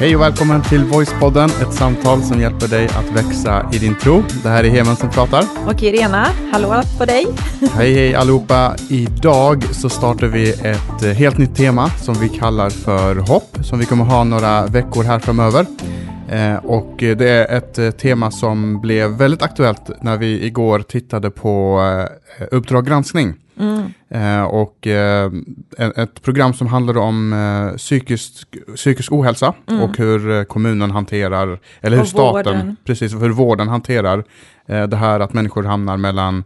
Hej och välkommen till Voicepodden, ett samtal som hjälper dig att växa i din tro. Det här är Heman som pratar. Och Irena, hallå på dig. Hej hej allihopa. Idag så startar vi ett eh, helt nytt tema som vi kallar för hopp, som vi kommer ha några veckor här framöver. Eh, och det är ett eh, tema som blev väldigt aktuellt när vi igår tittade på eh, Uppdrag granskning. Mm. Eh, och eh, ett program som handlar om eh, psykisk, psykisk ohälsa Mm. och hur kommunen hanterar, eller hur Och staten, vården. precis, hur vården hanterar det här att människor hamnar mellan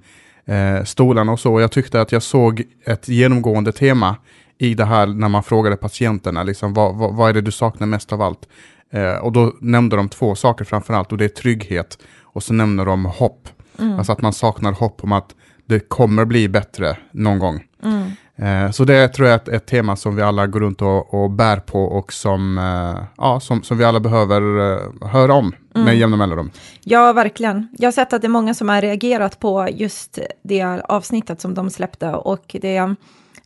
stolarna och så. Jag tyckte att jag såg ett genomgående tema i det här när man frågade patienterna, liksom, vad, vad, vad är det du saknar mest av allt? Eh, och då nämnde de två saker framför allt och det är trygghet och så nämner de hopp. Mm. Alltså att man saknar hopp om att det kommer bli bättre någon gång. Mm. Eh, så det tror jag är ett, ett tema som vi alla går runt och, och bär på och som, eh, ja, som, som vi alla behöver eh, höra om Mm. med jämna mellanrum. Ja, verkligen. Jag har sett att det är många som har reagerat på just det avsnittet som de släppte och det,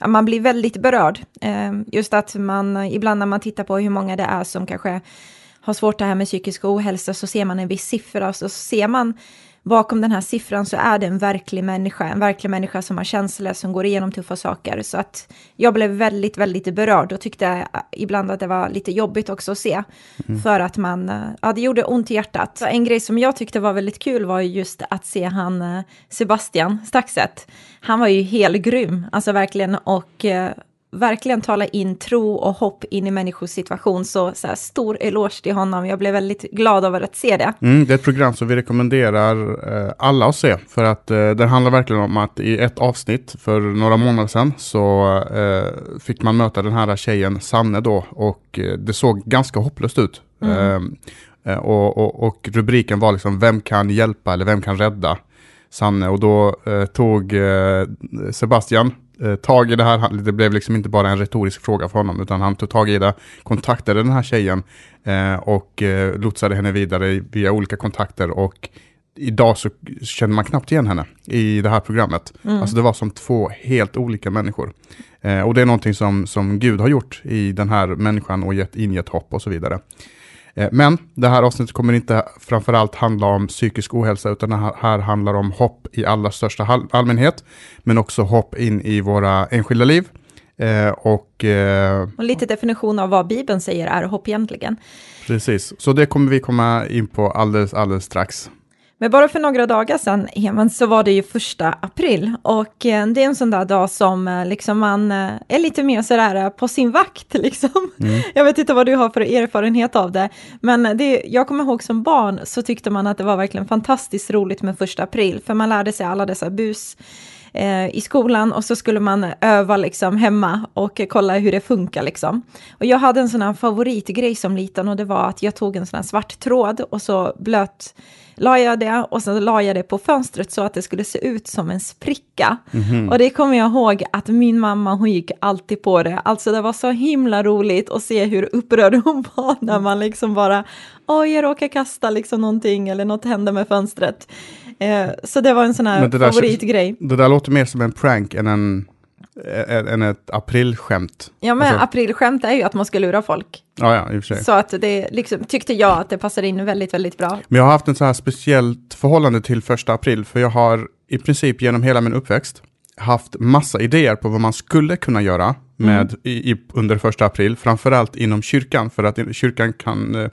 man blir väldigt berörd. Ehm, just att man, ibland när man tittar på hur många det är som kanske har svårt det här med psykisk ohälsa så ser man en viss siffra och så ser man bakom den här siffran så är det en verklig människa, en verklig människa som har känslor, som går igenom tuffa saker. Så att jag blev väldigt, väldigt berörd och tyckte eh, ibland att det var lite jobbigt också att se. För att man, eh, ja det gjorde ont i hjärtat. Så en grej som jag tyckte var väldigt kul var ju just att se han eh, Sebastian Staxet. Han var ju helt grym, alltså verkligen, och verkligen tala in tro och hopp in i människors situation. Så, så här, stor eloge till honom. Jag blev väldigt glad över att se det. Mm, det är ett program som vi rekommenderar eh, alla att se för att eh, det handlar verkligen om att i ett avsnitt för några månader sedan så eh, fick man möta den här tjejen Sanne då och eh, det såg ganska hopplöst ut. Mm. Eh, eh, och, och, och rubriken var liksom vem kan hjälpa eller vem kan rädda Sanne och då eh, tog Sebastian tag i det här, det blev liksom inte bara en retorisk fråga för honom utan han tog tag i det, kontaktade den här tjejen eh, och eh, lotsade henne vidare via olika kontakter och idag så känner man knappt igen henne i det här programmet. Mm. Alltså det var som två helt olika människor. Eh, och det är någonting som, som Gud har gjort i den här människan och gett, ingett hopp och så vidare. Eh, Men det här avsnittet kommer inte framförallt handla om psykisk ohälsa, utan det här- handlar om hopp i allra största allmänhet, men också hopp in i våra enskilda liv. Eh, och eh, Och lite definition av vad Bibeln säger är hopp egentligen. precis, så det kommer vi komma in på alldeles, alldeles strax. Men bara för några dagar sedan, Heman, så var det ju första april. Och eh, det är en sån där dag som eh, liksom man eh, är lite mer sådär på sin vakt, liksom. Jag vet inte vad du har för erfarenhet av det. Men det, jag kommer ihåg som barn så tyckte man att det var verkligen fantastiskt roligt med första april. För man lärde sig alla dessa bus eh, i skolan och så skulle man öva liksom hemma och kolla hur det funkar liksom. Och jag hade en sån här favoritgrej som liten och det var att jag tog en sån här svart tråd och så blöt la jag det och så la jag det på fönstret så att det skulle se ut som en spricka. Och det kommer jag ihåg att min mamma hon gick alltid på det. Alltså det var så himla roligt att se hur upprörd hon var när man liksom bara oj jag råkar kasta liksom någonting eller något hände med fönstret. Eh, så det var en sån här det där- favoritgrej. Det där låter mer som en prank än, en, än, än ett aprilskämt. Ja men Alltså- aprilskämt är ju att man ska lura folk. Ja, ja, i och för sig. Så att det liksom, tyckte jag att det passade in väldigt, väldigt bra. Men jag har haft en så här speciellt förhållande till första april, för jag har i princip genom hela min uppväxt haft massa idéer på vad man skulle kunna göra med i, i, under första april, framförallt inom kyrkan, för att kyrkan kan eh,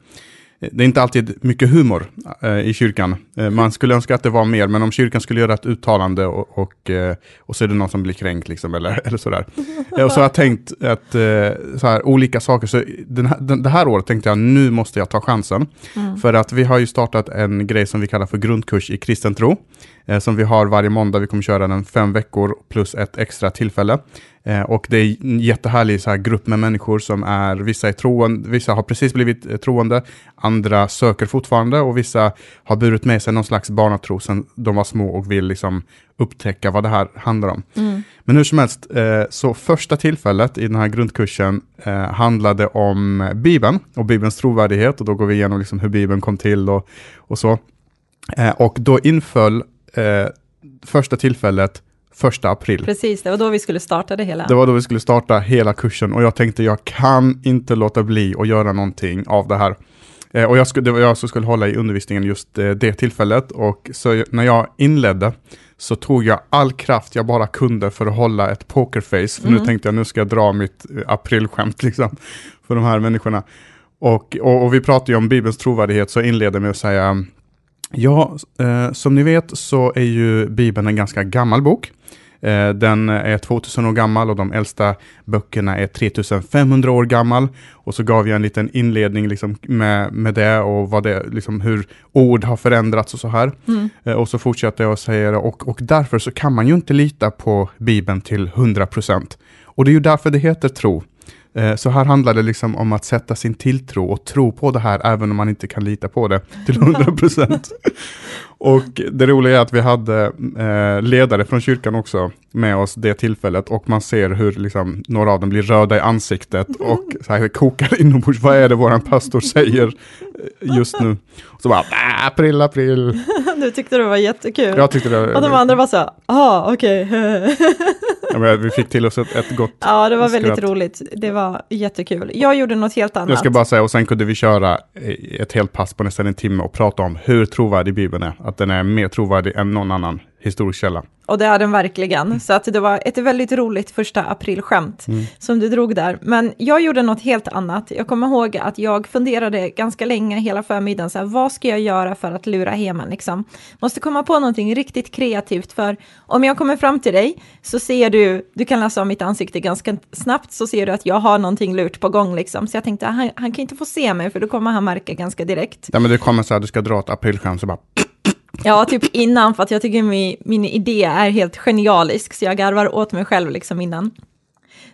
det är inte alltid mycket humor eh, i kyrkan. Eh, man skulle önska att det var mer, men om kyrkan skulle göra ett uttalande och, och, eh, och så är det någon som blir kränkt, liksom, eller, eller sådär. Eh, och så har jag tänkt att eh, så här, olika saker, så den här, den, det här året tänkte jag nu måste jag ta chansen. För att vi har ju startat en grej som vi kallar för grundkurs i kristen tro. Eh, som vi har varje måndag. Vi kommer köra den fem veckor plus ett extra tillfälle. Eh, och det är en jättehärlig så här, grupp med människor som är, vissa är troende, vissa har precis blivit eh, troende, andra söker fortfarande och vissa har burit med sig någon slags barnatro sedan de var små och vill liksom upptäcka vad det här handlar om. Men hur som helst, så första tillfället i den här grundkursen handlade om Bibeln och Bibelns trovärdighet och då går vi igenom liksom hur Bibeln kom till och, och så. Och då inföll eh, första tillfället första april. Precis, det var då vi skulle starta det hela. Det var då vi skulle starta hela kursen och jag tänkte jag kan inte låta bli att göra någonting av det här. Eh, och jag skulle, det var jag som skulle hålla i undervisningen just eh, det tillfället och så när jag inledde så tog jag all kraft jag bara kunde för att hålla ett pokerface. För Mm. nu tänkte jag nu ska jag dra mitt eh, aprilskämt liksom för de här människorna. Och, och, och vi pratar ju om Bibelns trovärdighet så jag inleder med att säga Ja, eh, som ni vet så är ju Bibeln en ganska gammal bok. Eh, den är 2000 år gammal och de äldsta böckerna är 3500 år gammal. Och så gav jag en liten inledning liksom med, med det och vad det, liksom hur ord har förändrats och så här. Mm. Eh, och så fortsätter jag säga det och, och därför så kan man ju inte lita på Bibeln till 100%. Och det är ju därför det heter tro. Eh, Så här handlar det liksom om att sätta sin tilltro och tro på det här även om man inte kan lita på det till 100%. och det roliga är att vi hade eh, ledare från kyrkan också med oss det tillfället och man ser hur liksom, några av dem blir röda i ansiktet och så här, kokar inombords. Vad är det våran pastor säger eh, just nu? Och så bara, "Ah, april, april. Du tyckte det var jättekul. Jag tyckte det och de andra var så ah, okej. ja, men vi fick till oss ett, ett gott ja, det var väldigt skratt. roligt. Det var jättekul. Jag gjorde något helt annat. Jag ska bara säga, och sen kunde vi köra ett helt pass på nästan en timme och prata om hur trovärdig Bibeln är. Att den är mer trovärdig än någon annan historisk källa. Och det är den verkligen. Så att det var ett väldigt roligt första aprilskämt Mm. som du drog där. Men jag gjorde något helt annat. Jag kommer ihåg att jag funderade ganska länge hela förmiddagen. Så här, vad ska jag göra för att lura hem liksom? Måste komma på någonting riktigt kreativt. För om jag kommer fram till dig så ser du, du kan läsa av mitt ansikte ganska snabbt, så ser du att jag har någonting lurt på gång. Liksom. Så jag tänkte, han, han kan inte få se mig för då kommer han märka ganska direkt. Ja, men det kommer så här, du ska dra ett aprilskämt, så bara, Ja, typ innan, för att jag tycker min, min idé är helt genialisk, så jag garvar åt mig själv liksom innan.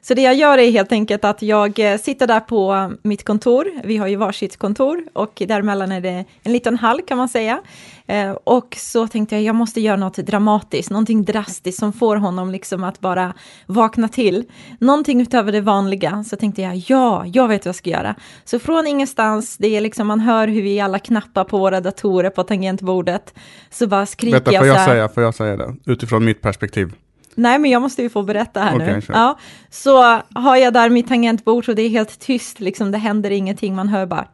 Så det jag gör är helt enkelt att jag eh, sitter där på mitt kontor, vi har ju varsitt kontor, och däremellan är det en liten hall kan man säga. Eh, och så tänkte jag, jag måste göra något dramatiskt, någonting drastiskt som får honom liksom att bara vakna till. Någonting utöver det vanliga, så tänkte jag, ja, jag vet vad jag ska göra. Så från ingenstans, det är liksom, man hör hur vi alla knappar på våra datorer på tangentbordet, så bara skriker vänta, jag så här. säga, får jag säga det? Utifrån mitt perspektiv. Nej, men jag måste ju få berätta här nu. Okej, kör. Ja, så har jag där mitt tangentbord och det är helt tyst, liksom, det händer ingenting, man hör bara...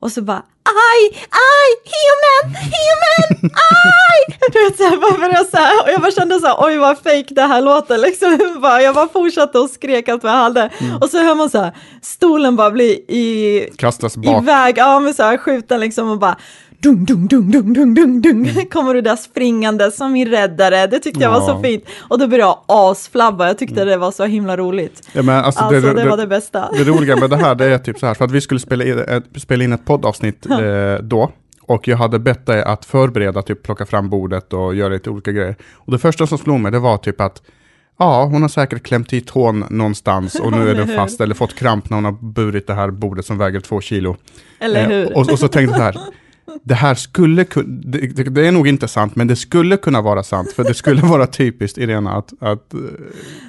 Och så bara, aj, aj, human, human, aj! Du vet, så här, bara så här, och jag bara kände så här, oj vad fake det här låter, liksom. Bara, jag bara fortsatte och skrek allt vad jag hade. Mm. Och så hör man så här, stolen bara blir i, Kastas bak. iväg, ja men så här skjuten liksom och bara dung, dung, dung, dung, dung, dung, dung, kommer du där springande som min räddare. Det tyckte jag var så fint. Och då började jag asflabba, jag tyckte det var så himla roligt. Ja, men alltså, Alltså det, det, var det bästa. det roliga med det här, det är typ så här, för att vi skulle spela in ett, spela in ett poddavsnitt eh, då, och jag hade bett dig att förbereda, typ plocka fram bordet och göra lite olika grejer. Och det första som slog mig, det var typ att Ja, hon har säkert klämt i tån någonstans och nu är den fast eller fått kramp när hon har burit det här bordet som väger två kilo. Eller hur? Eh, och, och så tänkte jag så här, det här skulle kunna, det, det, är nog inte sant, men det skulle kunna vara sant, för det skulle vara typiskt Irena att, att eh,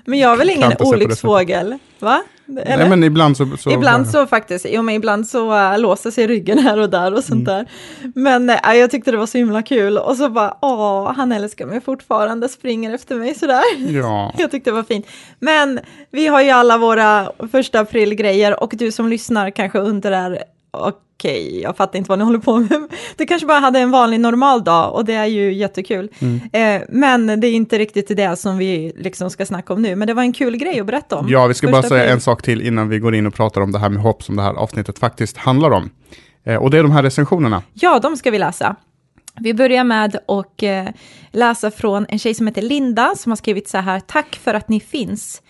Men jag är väl ingen olycksfågel? Va? Eller? nej men ibland så... så ibland så faktiskt, jo men ibland så uh, låser sig ryggen här och där och sånt Mm. där. Men uh, jag tyckte det var så himla kul och så bara, åh, han älskar mig fortfarande, springer efter mig sådär. Ja, Jag tyckte det var fint. Men vi har ju alla våra första aprilgrejer och du som lyssnar kanske undrar, okej, jag fattar inte vad ni håller på med. Du kanske bara hade en vanlig normal dag och det är ju jättekul. Mm. Eh, men det är inte riktigt det som vi liksom ska snacka om nu, men det var en kul grej att berätta om. ja vi ska bara säga en sak till innan vi går in och pratar om det här med hopp som det här avsnittet faktiskt handlar om. Eh, och det är de här recensionerna. Ja, de ska vi läsa. Vi börjar med att eh, läsa från en tjej som heter Linda som har skrivit så här. Tack för att ni finns.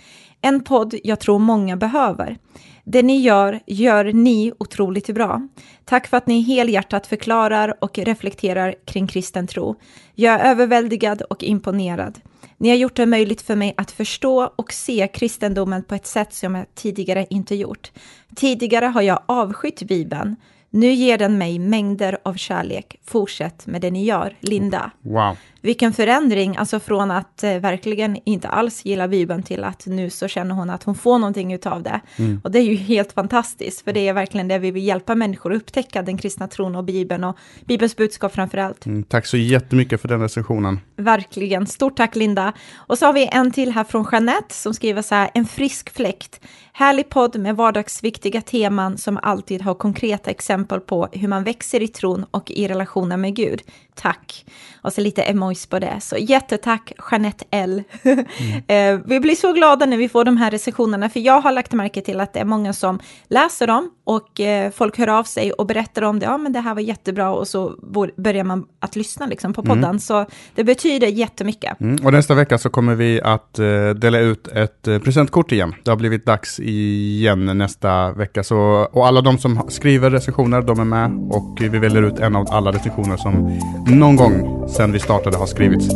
En podd jag tror många behöver. Det ni gör, gör ni otroligt bra. Tack för att ni helhjärtat förklarar och reflekterar kring kristen tro. Jag är överväldigad och imponerad. Ni har gjort det möjligt för mig att förstå och se kristendomen på ett sätt som jag tidigare inte gjort. Tidigare har jag avskytt Bibeln. Nu ger den mig mängder av kärlek. Fortsätt med det ni gör, Linda. Wow. vilken förändring, alltså från att eh, verkligen inte alls gilla Bibeln till att nu så känner hon att hon får någonting utav det. Mm. Och det är ju helt fantastiskt, för det är verkligen det vi vill hjälpa människor att upptäcka, den kristna tron och Bibeln och Bibelns budskap framför allt. Mm, tack så jättemycket för den recensionen. Verkligen, stort tack Linda. Och så har vi en till här från Jeanette som skriver så här, en frisk fläkt. Härlig podd med vardagsviktiga teman som alltid har konkreta exempel på hur man växer i tron och i relationen med Gud. Tack! Och så lite emojis på det. Så jättetack Jeanette L. Mm. Eh, vi blir så glada när vi får de här recensionerna, för jag har lagt märke till att det är många som läser dem och eh, folk hör av sig och berättar om det. Ja, men det här var jättebra och så börjar man att lyssna liksom på podden. Mm. Så det betyder jättemycket. Mm. Och nästa vecka så kommer vi att uh, dela ut ett presentkort igen. Det har blivit dags igen nästa vecka. Så, och alla de som skriver recensioner, de är med och vi väljer ut en av alla recensioner som någon gång sedan vi startade har skrivits.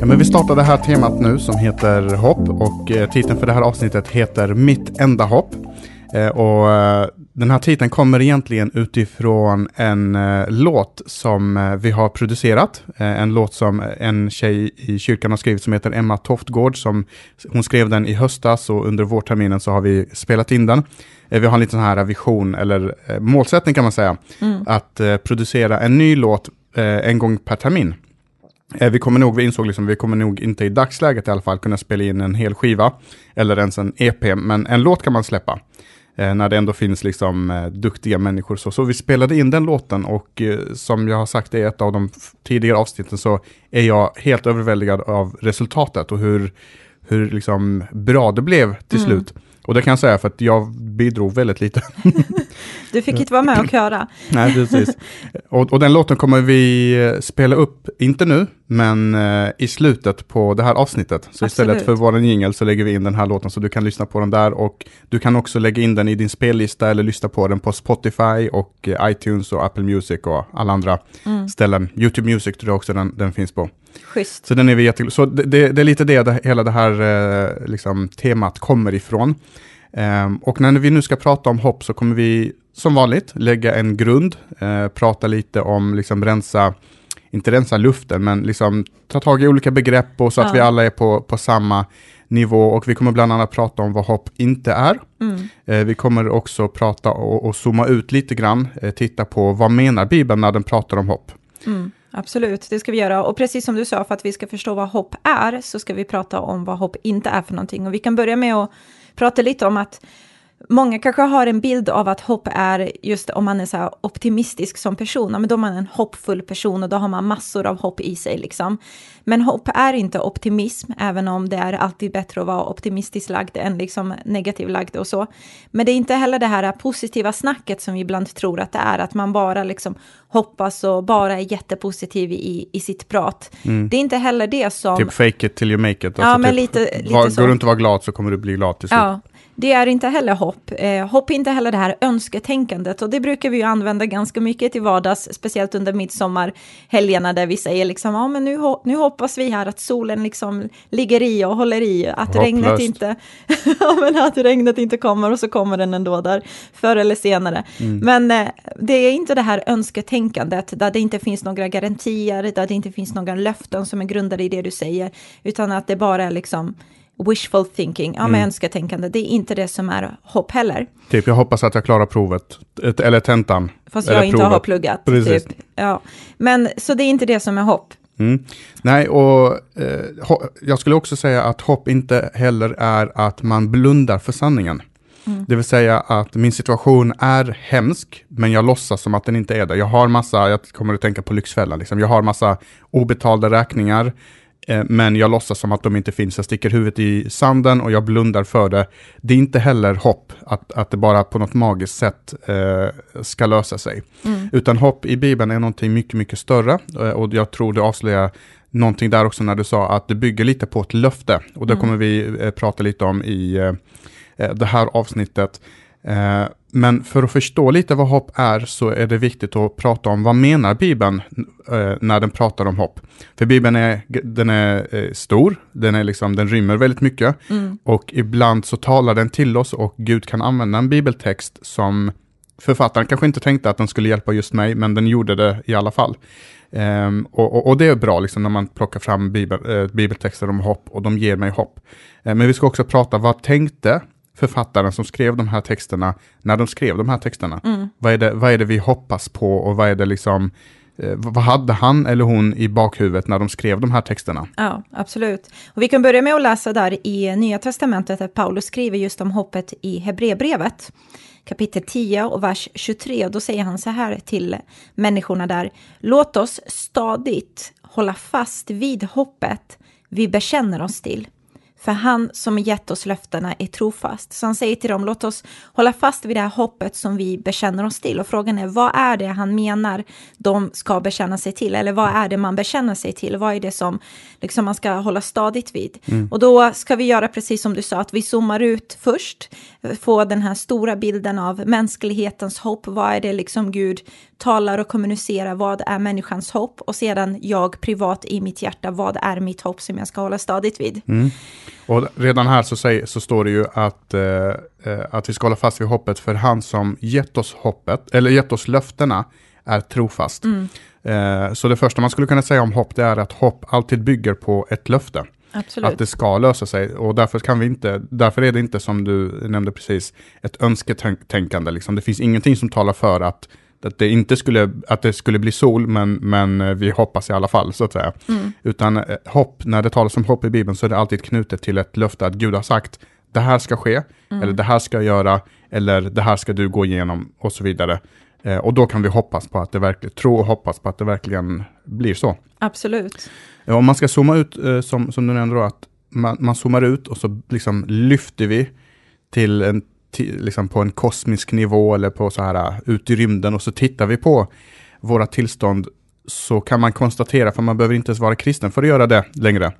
Ja, men vi startar det här temat nu som heter hopp och eh, titeln för det här avsnittet heter Mitt enda hopp. Eh, och eh, den här titeln kommer egentligen utifrån en eh, låt som eh, vi har producerat. Eh, en låt som en tjej i kyrkan har skrivit som heter Emma Toftgård. Som, hon skrev den i höstas och under vårterminen så har vi spelat in den. Eh, vi har en liten här vision eller eh, målsättning kan man säga. Mm. Att eh, producera en ny låt en gång per termin. Vi kommer nog, vi insåg liksom, vi kommer nog inte i dagsläget i alla fall kunna spela in en hel skiva eller ens en EP, men en låt kan man släppa. Eh, när det ändå finns liksom eh, duktiga människor. Så, så vi spelade in den låten och eh, som jag har sagt i ett av de tidigare avsnitten så är jag helt överväldigad av resultatet och hur, hur liksom bra det blev till mm. slut. Och det kan jag säga för att jag bidrog väldigt lite. du fick inte vara med och köra. Nej, precis. Och, och, den låten kommer vi eh, spela upp, inte nu, men eh, i slutet på det här avsnittet. Så Absolut. istället för vår jingel så lägger vi in den här låten så du kan lyssna på den där och du kan också lägga in den i din spellista eller lyssna på den på Spotify och eh, iTunes och Apple Music och alla andra mm. ställen. YouTube Music tror jag också den, den finns på. Schysst. Så den är vi jätteglada Så det, det, det, är lite det, det hela det här eh, liksom, temat kommer ifrån. Um, och när vi nu ska prata om hopp så kommer vi som vanligt lägga en grund, uh, prata lite om, liksom rensa, inte rensa luften, men liksom ta tag i olika begrepp och så att ja. vi alla är på, på samma nivå. Och vi kommer bland annat prata om vad hopp inte är. Mm. Uh, vi kommer också prata och, och zooma ut lite grann, uh, titta på vad menar Bibeln när den pratar om hopp. Mm. Absolut, det ska vi göra. Och precis som du sa, för att vi ska förstå vad hopp är, så ska vi prata om vad hopp inte är för någonting. Och vi kan börja med att prata lite om att Många kanske har en bild av att hopp är just om man är så optimistisk som person, men då är man en hoppfull person och då har man massor av hopp i sig liksom. Men hopp är inte optimism, även om det är alltid bättre att vara optimistiskt lagd än liksom negativ lagd och så. Men det är inte heller det här positiva snacket som vi ibland tror att det är, att man bara liksom hoppas och bara är jättepositiv i, i sitt prat. Mm. Det är inte heller det som... Typ fake it till you make it. Alltså ja, men typ, lite, lite var, så. Går du inte vara glad så kommer du bli glad till slut. Ja, det är inte heller hopp. Eh, hopp är inte heller det här önsketänkandet och det brukar vi ju använda ganska mycket till vardags, speciellt under midsommarhelgerna där vi säger liksom, ja men nu, nu hoppas vi här att solen liksom ligger i och håller i, att regnet inte, ja men att regnet inte kommer och så kommer den ändå där förr eller senare. Mm. Men eh, det är inte det här önsketänkandet där det inte finns några garantier, där det inte finns några löften som är grundade i det du säger, utan att det bara är liksom wishful thinking, ja, mm. önsketänkande, det är inte det som är hopp heller. Typ, jag hoppas att jag klarar provet, eller tentan. Fast jag inte provet. har pluggat. Precis. Typ. Ja. Men, så det är inte det som är hopp. Mm. Nej, och eh, jag skulle också säga att hopp inte heller är att man blundar för sanningen. Mm. Det vill säga att min situation är hemsk, men jag låtsas som att den inte är det. Jag har massa, jag kommer att tänka på Lyxfällan, liksom. jag har massa obetalda räkningar, men jag låtsas som att de inte finns. Jag sticker huvudet i sanden och jag blundar för det. Det är inte heller hopp att, att det bara på något magiskt sätt eh, ska lösa sig. Mm. Utan hopp i Bibeln är någonting mycket, mycket större. Eh, och jag tror det avslöjar någonting där också när du sa att det bygger lite på ett löfte. Och det mm. kommer vi eh, prata lite om i eh, eh det här avsnittet. Men för att förstå lite vad hopp är så är det viktigt att prata om vad menar Bibeln eh, när den pratar om hopp. För Bibeln är, den är eh, stor, den, är liksom, den rymmer väldigt mycket mm. och ibland så talar den till oss och Gud kan använda en bibeltext som författaren kanske inte tänkte att den skulle hjälpa just mig, men den gjorde det i alla fall. Um, och, och, och, det är bra liksom, när man plockar fram bibel, äh, bibeltexter om hopp och de ger mig hopp. Uh, men vi ska också prata, vad tänkte författaren som skrev de här texterna när de skrev de här texterna? Mm. Vad, är det, vad är det vi hoppas på och vad är det liksom Eh, vad hade han eller hon i bakhuvudet när de skrev de här texterna? Ja, absolut. Och vi kan börja med att läsa där i Nya Testamentet, att Paulus skriver just om hoppet i Hebreerbrevet, kapitel 10 och vers 23. Och då säger han så här till människorna där, låt oss stadigt hålla fast vid hoppet vi bekänner oss till. För han som gett oss löftena är trofast. Så han säger till dem, låt oss hålla fast vid det här hoppet som vi bekänner oss till. Och frågan är, vad är det han menar de ska bekänna sig till? Eller vad är det man bekänner sig till? Vad är det som liksom, man ska hålla stadigt vid? Mm. Och då ska vi göra precis som du sa, att vi zoomar ut först, få den här stora bilden av mänsklighetens hopp. Vad är det liksom Gud talar och kommunicerar? Vad är människans hopp? Och sedan jag privat i mitt hjärta, vad är mitt hopp som jag ska hålla stadigt vid? Mm. Och redan här så, säger, så står det ju att, eh, eh, att vi ska hålla fast vid hoppet för han som gett oss hoppet, eller gett oss löftena, är trofast. Mm. Eh, så det första man skulle kunna säga om hopp, det är att hopp alltid bygger på ett löfte. Absolut. Att det ska lösa sig och därför kan vi inte, därför är det inte som du nämnde precis, ett önsketänkande. Liksom. Det finns ingenting som talar för att att det inte skulle, att det skulle bli sol, men, men eh, vi hoppas i alla fall, så att säga. Mm. Utan eh, hopp, när det talas om hopp i Bibeln, så är det alltid knutet till ett löfte att Gud har sagt, det här ska ske, mm. eller det här ska jag göra, eller det här ska du gå igenom, och så vidare. Eh, och då kan vi hoppas på att det verkligen, tro och hoppas på att det verkligen blir så. Absolut. Om man ska zooma ut, eh, som, som du nämnde då, att man, man zoomar ut och så liksom lyfter vi till en liksom på en kosmisk nivå eller på så här uh, ut i rymden och så tittar vi på våra tillstånd så kan man konstatera, för man behöver inte ens vara kristen för att göra det längre,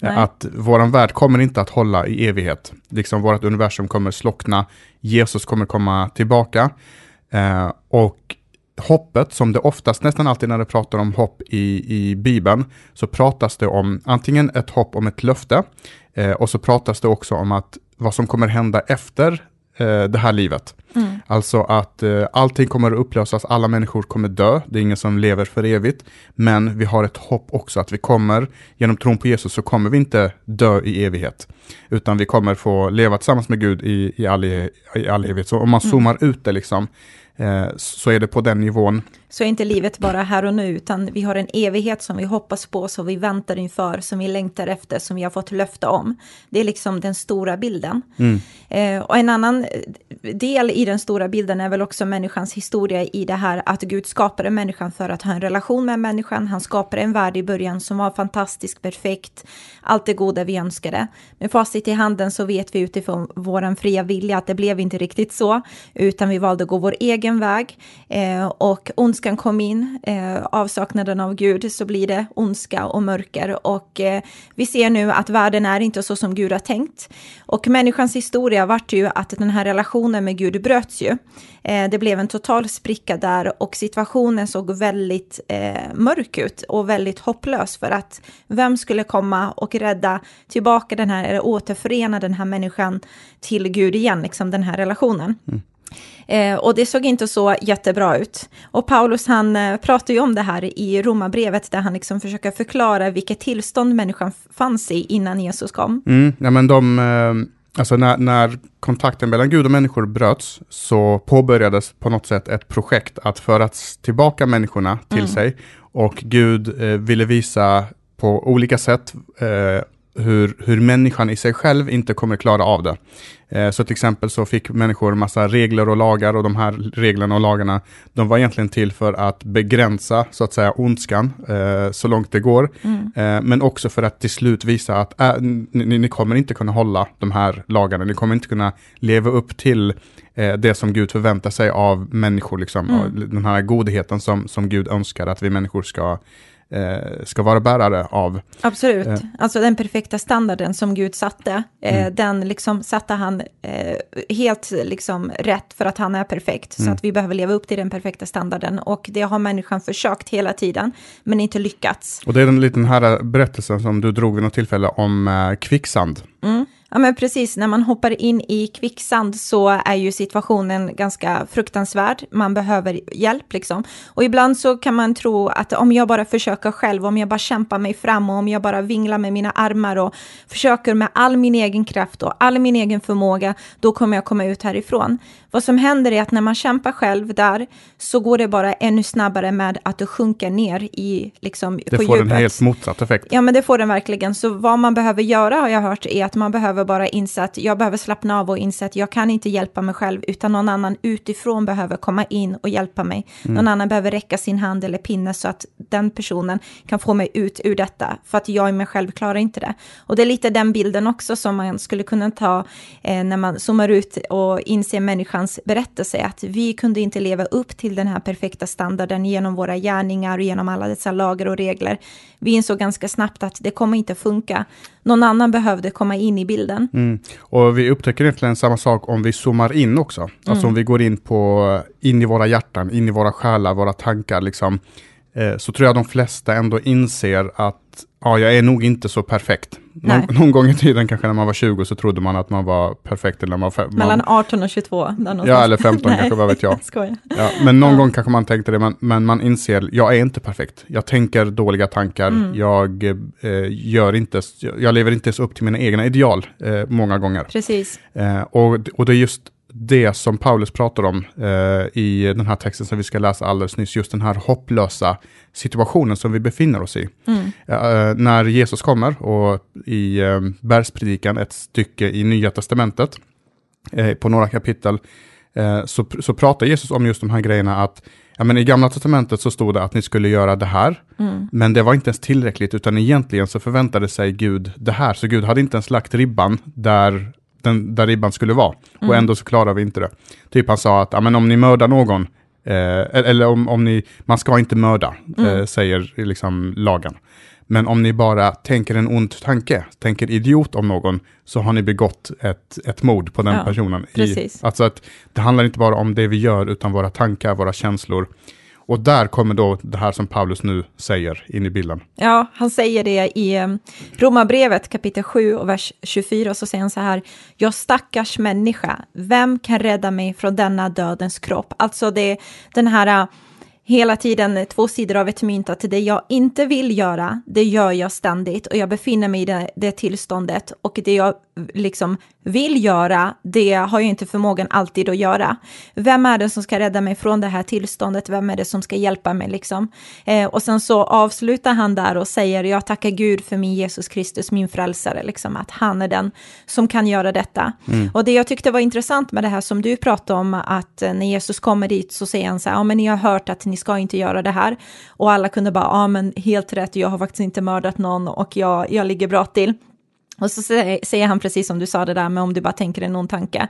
Nej. att våran värld kommer inte att hålla i evighet. Liksom vårt universum kommer slockna, Jesus kommer komma tillbaka. Eh, och hoppet, som det oftast, nästan alltid när det pratar om hopp i, i Bibeln, så pratas det om antingen ett hopp om ett löfte, eh, och så pratas det också om att vad som kommer hända efter eh, det här livet. Mm. Alltså att eh, allting kommer att upplösas, alla människor kommer dö, det är ingen som lever för evigt. Men vi har ett hopp också att vi kommer, genom tron på Jesus så kommer vi inte dö i evighet. Utan vi kommer få leva tillsammans med Gud i, i, all, i all evighet. Så om man mm. zoomar ut det liksom, eh, så är det på den nivån så är inte livet bara här och nu, utan vi har en evighet som vi hoppas på, som vi väntar inför, som vi längtar efter, som vi har fått löfte om. Det är liksom den stora bilden. Mm. Eh, och en annan del i den stora bilden är väl också människans historia i det här att Gud skapade människan för att ha en relation med människan. Han skapade en värld i början som var fantastisk, perfekt, allt det goda vi önskade. Med facit i handen så vet vi utifrån vår fria vilja att det blev inte riktigt så, utan vi valde att gå vår egen väg. Eh, och ondskan kom in, eh, avsaknaden av Gud, så blir det ondska och mörker. Och eh, vi ser nu att världen är inte så som Gud har tänkt. Och människans historia vart ju att den här relationen med Gud bröts ju. Eh, det blev en total spricka där och situationen såg väldigt eh, mörk ut och väldigt hopplös för att vem skulle komma och rädda tillbaka den här, eller återförena den här människan till Gud igen, liksom den här relationen. Mm. Eh, och det såg inte så jättebra ut. Och Paulus han eh, pratar ju om det här i Romarbrevet där han liksom försöker förklara vilket tillstånd människan fanns i innan Jesus kom. Mm, ja, men de, eh, alltså när, när kontakten mellan Gud och människor bröts så påbörjades på något sätt ett projekt att föra tillbaka människorna till mm. sig och Gud eh, ville visa på olika sätt eh, hur, hur människan i sig själv inte kommer klara av det. Eh, så till exempel så fick människor massa regler och lagar och de här reglerna och lagarna, de var egentligen till för att begränsa så att säga ondskan eh, så långt det går. Mm. Eh, men också för att till slut visa att äh, ni, ni, kommer inte kunna hålla de här lagarna, ni kommer inte kunna leva upp till eh, det som Gud förväntar sig av människor, liksom, mm. den här godheten som, som Gud önskar att vi människor ska eh, ska vara bärare av. Absolut, eh. alltså den perfekta standarden som Gud satte, eh, mm. den liksom satte han eh, helt liksom rätt för att han är perfekt, mm. så att vi behöver leva upp till den perfekta standarden och det har människan försökt hela tiden, men inte lyckats. Och det är den liten här berättelsen som du drog vid något tillfälle om eh, kvicksand. Mm. Ja, men precis. När man hoppar in i kvicksand så är ju situationen ganska fruktansvärd. Man behöver hjälp liksom. Och ibland så kan man tro att om jag bara försöker själv, om jag bara kämpar mig fram och om jag bara vinglar med mina armar och försöker med all min egen kraft och all min egen förmåga, då kommer jag komma ut härifrån. Vad som händer är att när man kämpar själv där så går det bara ännu snabbare med att du sjunker ner i liksom Det på får djupet. en helt motsatt effekt. Ja, men det får den verkligen. Så vad man behöver göra har jag hört är att man behöver bara inse att jag behöver slappna av och inse att jag kan inte hjälpa mig själv, utan någon annan utifrån behöver komma in och hjälpa mig. Någon annan behöver räcka sin hand eller pinne så att den personen kan få mig ut ur detta, för att jag i mig själv klarar inte det. Och det är lite den bilden också som man skulle kunna ta eh, när man zoomar ut och inser människans berättelse, att vi kunde inte leva upp till den här perfekta standarden genom våra gärningar och genom alla dessa lagar och regler. Vi insåg ganska snabbt att det kommer inte funka. Någon annan behövde komma in i bilden. Mm. Och vi upptäcker egentligen samma sak om vi zoomar in också. Alltså om vi går in, på, in i våra hjärtan, in i våra själar, våra tankar. Liksom, eh, så tror jag de flesta ändå inser att ja, jag är nog inte så perfekt. Någon, någon gång i tiden, kanske när man var 20, så trodde man att man var perfekt. Eller när man fe- Mellan man, 18 och 22. där någonstans. Ja, eller 15 Nej, kanske, vad vet jag. skojar. Ja, men någon Ja. gång kanske man tänkte det, men, men man inser, jag är inte perfekt. Jag tänker dåliga tankar, Mm. jag, eh, gör inte, jag lever inte ens upp till mina egna ideal eh, många gånger. Precis. Eh, och, och det är just det som Paulus pratar om eh, i den här texten som vi ska läsa alldeles nyss, just den här hopplösa situationen som vi befinner oss i. Mm. Eh, när Jesus kommer och i eh, bergspredikan, ett stycke i Nya Testamentet, eh, på några kapitel, eh, så, så pratar Jesus om just de här grejerna att ja, men i Gamla Testamentet så stod det att ni skulle göra det här, Mm. men det var inte ens tillräckligt, utan egentligen så förväntade sig Gud det här, så Gud hade inte ens lagt ribban där, den, där ribban skulle vara, och Mm. ändå så klarar vi inte det. Typ han sa att ja, men om ni mördar någon, eh, eller om, om ni, man ska inte mörda, eh, Mm. säger liksom lagen. Men om ni bara tänker en ond tanke, tänker idiot om någon, så har ni begått ett, ett mord på den Ja, personen. I, precis. alltså att det handlar inte bara om det vi gör, utan våra tankar, våra känslor. Och där kommer då det här som Paulus nu säger in i bilden. Ja, han säger det i ehm, Romarbrevet kapitel 7 och vers 24, så säger han så här, jag stackars människa, vem kan rädda mig från denna dödens kropp? Alltså det är den här hela tiden två sidor av ett mynt, att det jag inte vill göra, det gör jag ständigt och jag befinner mig i det, det tillståndet och det jag liksom vill göra, det har jag inte förmågan alltid att göra. Vem är det som ska rädda mig från det här tillståndet? Vem är det som ska hjälpa mig liksom? Eh, och sen så avslutar han där och säger, jag tackar Gud för min Jesus Kristus, min frälsare, liksom att han är den som kan göra detta. Och det jag tyckte var intressant med det här som du pratade om, att eh, när Jesus kommer dit så säger han så här, ja men ni har hört att ni ska inte göra det här. Och alla kunde bara, ja men helt rätt, jag har faktiskt inte mördat någon och jag, jag ligger bra till. Och så säger han precis som du sa det där med om du bara tänker en ond tanke.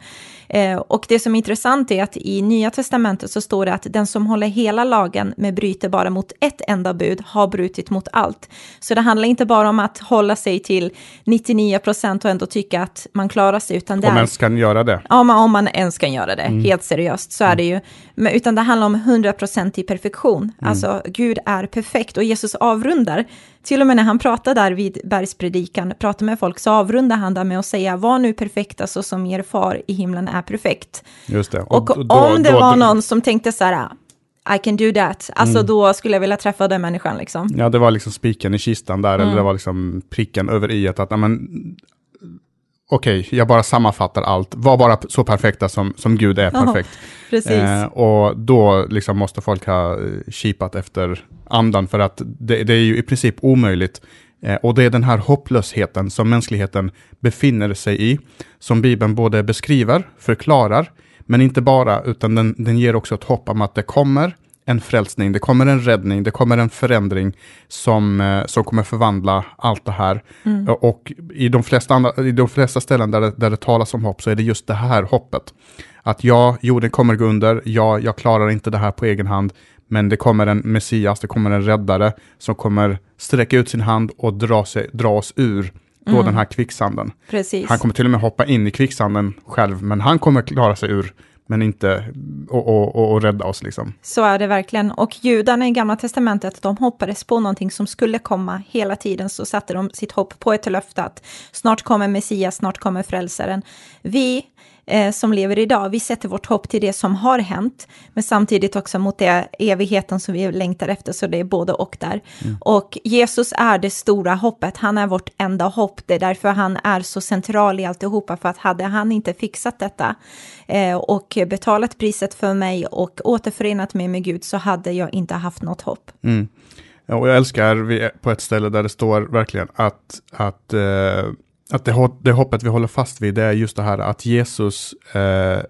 Eh, och det som är intressant är att i Nya Testamentet så står det att den som håller hela lagen men bryter bara mot ett enda bud har brutit mot allt. Så det handlar inte bara om att hålla sig till 99 procent och ändå tycka att man klarar sig, utan det Om är... ens kan göra det. Ja, om man ens kan göra det, helt seriöst, så är det ju. Men, utan det handlar om 100% i perfektion. Alltså, Gud är perfekt och Jesus avrundar. Till och med när han pratar där vid bergspredikan, pratar med folk, så avrundar han där med att säga, var nu perfekta så som er far i himlen är perfekt. Just det. Och, då- om det då- var då- någon som tänkte så här, "Ah, I can do that, alltså då skulle jag vilja träffa den människan liksom. Ja, det var liksom spiken i kistan där, Mm. eller det var liksom pricken över i att, ja, men okej, jag bara sammanfattar allt. Var bara så perfekta som, som Gud är perfekt. Precis. Eh, och då liksom måste folk ha eh, kipat efter andan, för att det, det är ju i princip omöjligt. Eh, och det är den här hopplösheten som mänskligheten befinner sig i, som Bibeln både beskriver, förklarar, men inte bara, utan den, den ger också ett hopp om att det kommer en frälsning, det kommer en räddning, det kommer en förändring som, eh, som kommer förvandla allt det här. Och i de flesta, andra, i de flesta ställen där det, där det talas om hopp så är det just det här hoppet. Att ja, jorden kommer gå under, ja, jag klarar inte det här på egen hand, men det kommer en Messias, det kommer en räddare som kommer sträcka ut sin hand och dra, sig, dra oss ur då den här kvicksanden. Precis. Han kommer till och med hoppa in i kvicksanden själv, men han kommer klara sig ur men inte och, och, och, och rädda oss. Liksom. Så är det verkligen. Och judarna i Gamla Testamentet, de hoppades på någonting som skulle komma hela tiden, så satte de sitt hopp på ett löfte att snart kommer Messias, snart kommer frälsaren. Vi eh, som lever idag, vi sätter vårt hopp till det som har hänt, men samtidigt också mot det evigheten som vi längtar efter, så det är både och där. Mm. Och Jesus är det stora hoppet, han är vårt enda hopp, det är därför han är så central i alltihopa, för att hade han inte fixat detta eh, och betalat priset för mig och återförenat mig med Gud, så hade jag inte haft något hopp. Mm. Och jag älskar på ett ställe där det står verkligen att, att eh att det, det hoppet vi håller fast vid det är just det här att Jesus eh,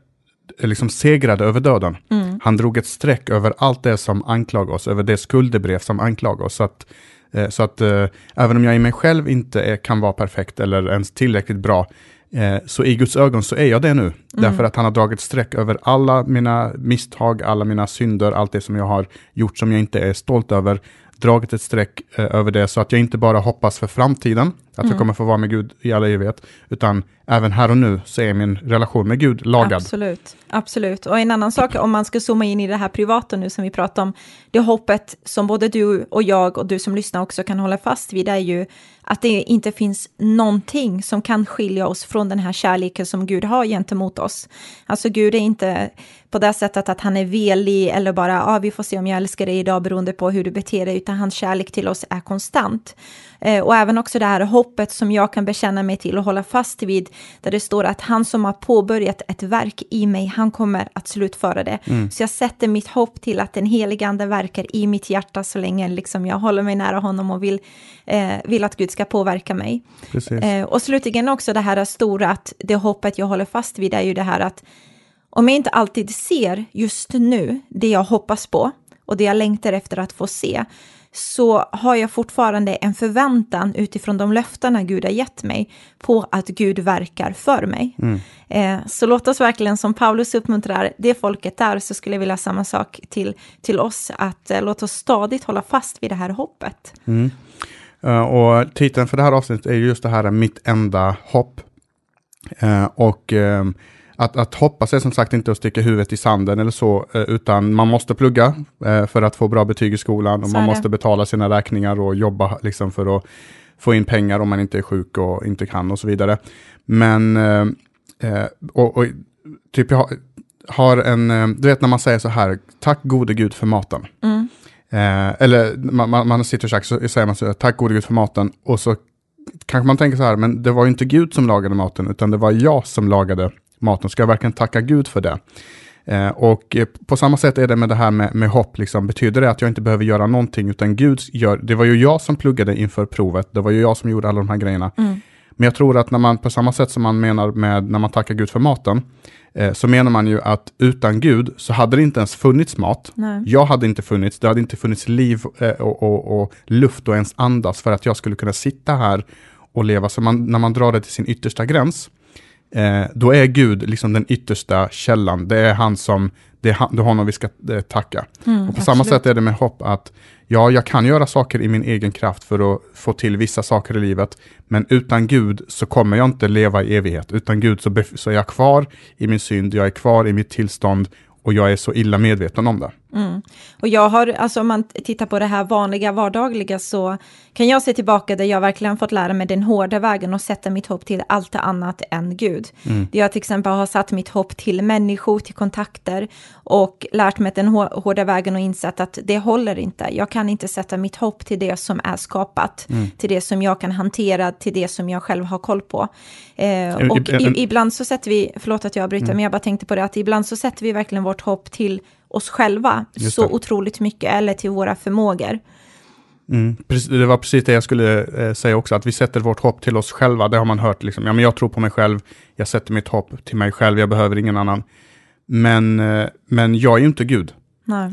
liksom segrade över döden. Mm. Han drog ett streck över allt det som anklagar oss, över det skuldebrev som anklagar oss. Så att, eh, så att eh, även om jag i mig själv inte är, kan vara perfekt eller ens tillräckligt bra, eh, så i Guds ögon så är jag det nu. Mm. Därför att han har dragit streck över alla mina misstag, alla mina synder, allt det som jag har gjort som jag inte är stolt över dragit ett streck eh, över det så att jag inte bara hoppas för framtiden, att mm. jag kommer få vara med Gud i alla evighet, utan även här och nu så är min relation med Gud lagad. Absolut, absolut. Och en annan sak, om man ska zooma in i det här privata nu som vi pratar om, det hoppet som både du och jag och du som lyssnar också kan hålla fast vid, är ju att det inte finns någonting som kan skilja oss från den här kärleken som Gud har gentemot oss. Alltså Gud är inte på det sättet att han är velig eller bara, ah, vi får se om jag älskar dig idag beroende på hur du beter dig, utan hans kärlek till oss är konstant. Eh, och även också det här hoppet som jag kan bekänna mig till och hålla fast vid, där det står att han som har påbörjat ett verk i mig, han kommer att slutföra det. Mm. Så jag sätter mitt hopp till att den helige ande verkar i mitt hjärta så länge liksom jag håller mig nära honom och vill, eh, vill att Gud ska påverka mig. Eh, och slutligen också det här stora, att det hoppet jag håller fast vid är ju det här att om jag inte alltid ser just nu det jag hoppas på och det jag längtar efter att få se, så har jag fortfarande en förväntan utifrån de löftena Gud har gett mig på att Gud verkar för mig. Mm. Eh, så låt oss verkligen, som Paulus uppmuntrar det folket där, så skulle jag vilja samma sak till, till oss, att eh, låt oss stadigt hålla fast vid det här hoppet. Mm. Uh, och titeln för det här avsnittet är just det här, mitt enda hopp. Uh, och um, att, att hoppas är som sagt inte att sticka huvudet i sanden eller så, eh, utan man måste plugga eh, för att få bra betyg i skolan och man måste betala sina räkningar och jobba liksom för att få in pengar om man inte är sjuk och inte kan och så vidare. Men, eh, och, och typ jag har, har en, du vet när man säger så här, tack gode gud för maten. Mm. Eh, eller man, man, man sitter och käkar så säger man så tack gode gud för maten och så kanske man tänker så här, men det var ju inte Gud som lagade maten, utan det var jag som lagade maten. Ska jag verkligen tacka Gud för det? Eh, och eh, på samma sätt är det med det här med, med hopp, liksom. betyder det att jag inte behöver göra någonting, utan Gud gör, det var ju jag som pluggade inför provet, det var ju jag som gjorde alla de här grejerna. Mm. Men jag tror att när man, på samma sätt som man menar med när man tackar Gud för maten, så menar man ju att utan Gud så hade det inte ens funnits mat. Nej. Jag hade inte funnits, det hade inte funnits liv eh, och, och, och, luft och ens andas för att jag skulle kunna sitta här och leva. Så man, när man drar det till sin yttersta gräns, eh, då är Gud liksom den yttersta källan. Det är han som, det är, honom vi ska eh, tacka. Mm, och på absolut. samma sätt är det med hopp, att ja, jag kan göra saker i min egen kraft för att få till vissa saker i livet, men utan Gud så kommer jag inte leva i evighet. Utan Gud så, så är jag kvar i min synd, jag är kvar i mitt tillstånd och jag är så illa medveten om det. Mm. Och jag har, alltså om man tittar på det här vanliga vardagliga så kan jag se tillbaka där jag verkligen fått lära mig den hårda vägen och sätta mitt hopp till allt annat än Gud. Mm. Jag till exempel har satt mitt hopp till människor, till kontakter och lärt mig den hårda vägen och insett att det håller inte. Jag kan inte sätta mitt hopp till det som är skapat, mm. till det som jag kan hantera, till det som jag själv har koll på. Eh, och i, ibland så sätter vi, förlåt att jag bryter, mm. men jag bara tänkte på det, att ibland så sätter vi verkligen vårt hopp till oss själva så otroligt mycket, eller till våra förmågor. Mm, det var precis det jag skulle eh, säga också, att vi sätter vårt hopp till oss själva. Det har man hört, liksom. ja, men jag tror på mig själv, jag sätter mitt hopp till mig själv, jag behöver ingen annan. Men, eh, men jag är ju inte Gud.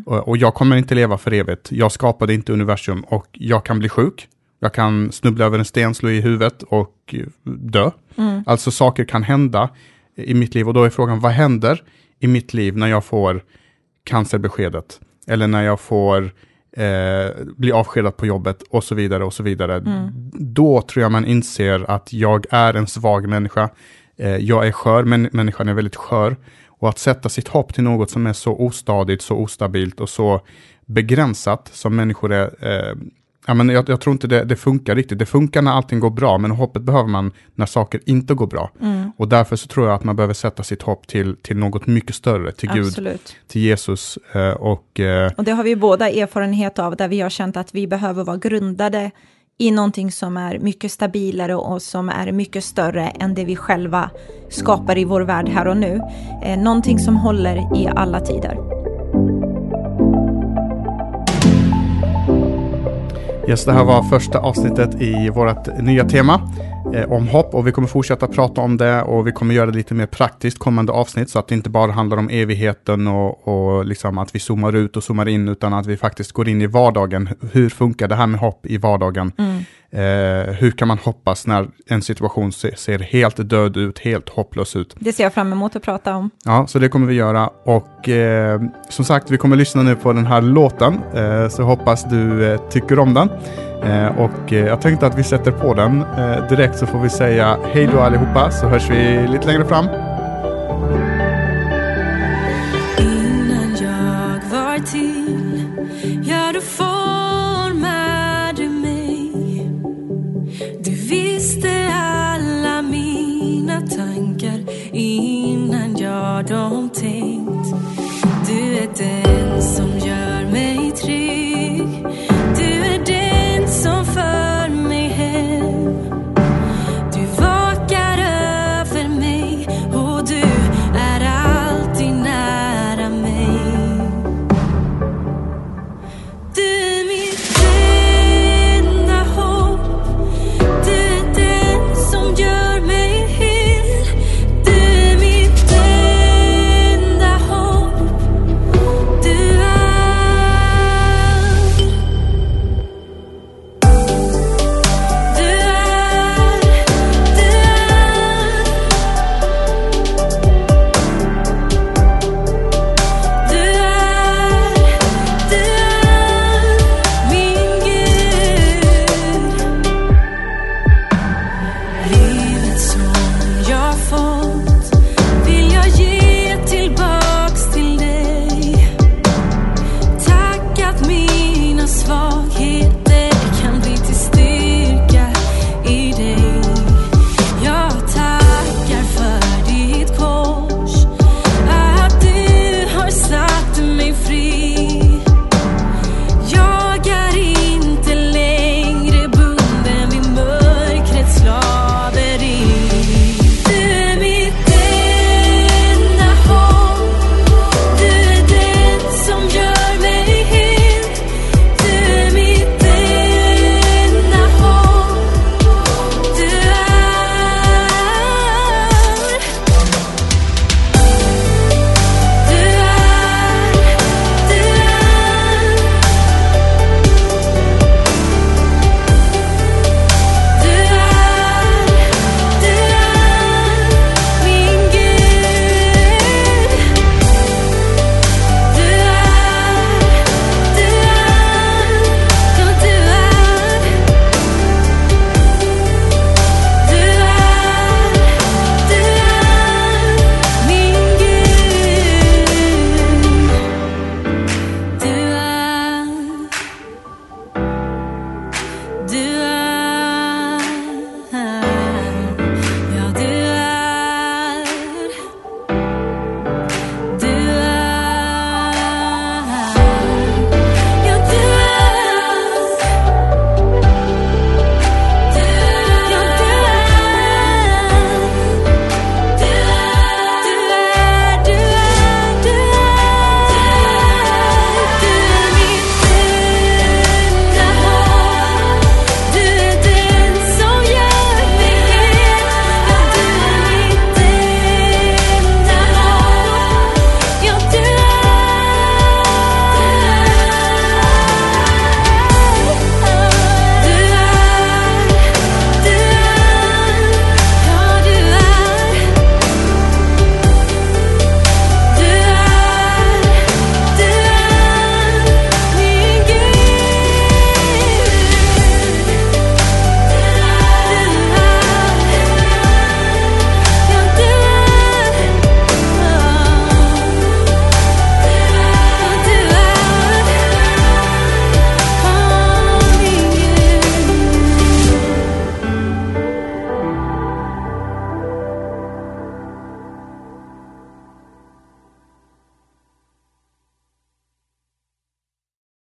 Och, och, jag kommer inte leva för evigt. Jag skapade inte universum och jag kan bli sjuk. Jag kan snubbla över en sten, slå i huvudet och eh, dö. Mm. Alltså saker kan hända i mitt liv och då är frågan, vad händer i mitt liv när jag får cancerbeskedet. Eller när jag får eh, bli avskedad på jobbet och så vidare och så vidare. Mm. Då tror jag man inser att jag är en svag människa. Eh, jag är skör, men människan är väldigt skör. Och att sätta sitt hopp till något som är så ostadigt, så ostabilt och så begränsat som människor är. Eh, ja, men jag, jag, tror inte det, det, funkar riktigt. Det funkar när allting går bra, men hoppet behöver man när saker inte går bra. Mm. Och därför så tror jag att man behöver sätta sitt hopp till, till något mycket större, till Absolut. Gud, till Jesus. Eh, och, eh, och det har vi båda erfarenhet av, där vi har känt att vi behöver vara grundade i någonting som är mycket stabilare och som är mycket större än det vi själva skapar i vår värld här och nu. Eh, någonting som håller i alla tider. Yes, det här var första avsnittet i vårt nya tema om hopp och vi kommer fortsätta prata om det och vi kommer göra det lite mer praktiskt kommande avsnitt så att det inte bara handlar om evigheten och, och liksom att vi zoomar ut och zoomar in utan att vi faktiskt går in i vardagen. Hur funkar det här med hopp i vardagen? Mm. Eh, hur kan man hoppas när en situation ser, ser, helt död ut, helt hopplös ut? Det ser jag fram emot att prata om. Ja, så det kommer vi göra. Och eh, som sagt, vi kommer lyssna nu på den här låten, eh, så hoppas du eh, tycker om den. Eh, och eh, jag tänkte att vi sätter på den eh, direkt så får vi säga hej då allihopa, så hörs vi lite längre fram.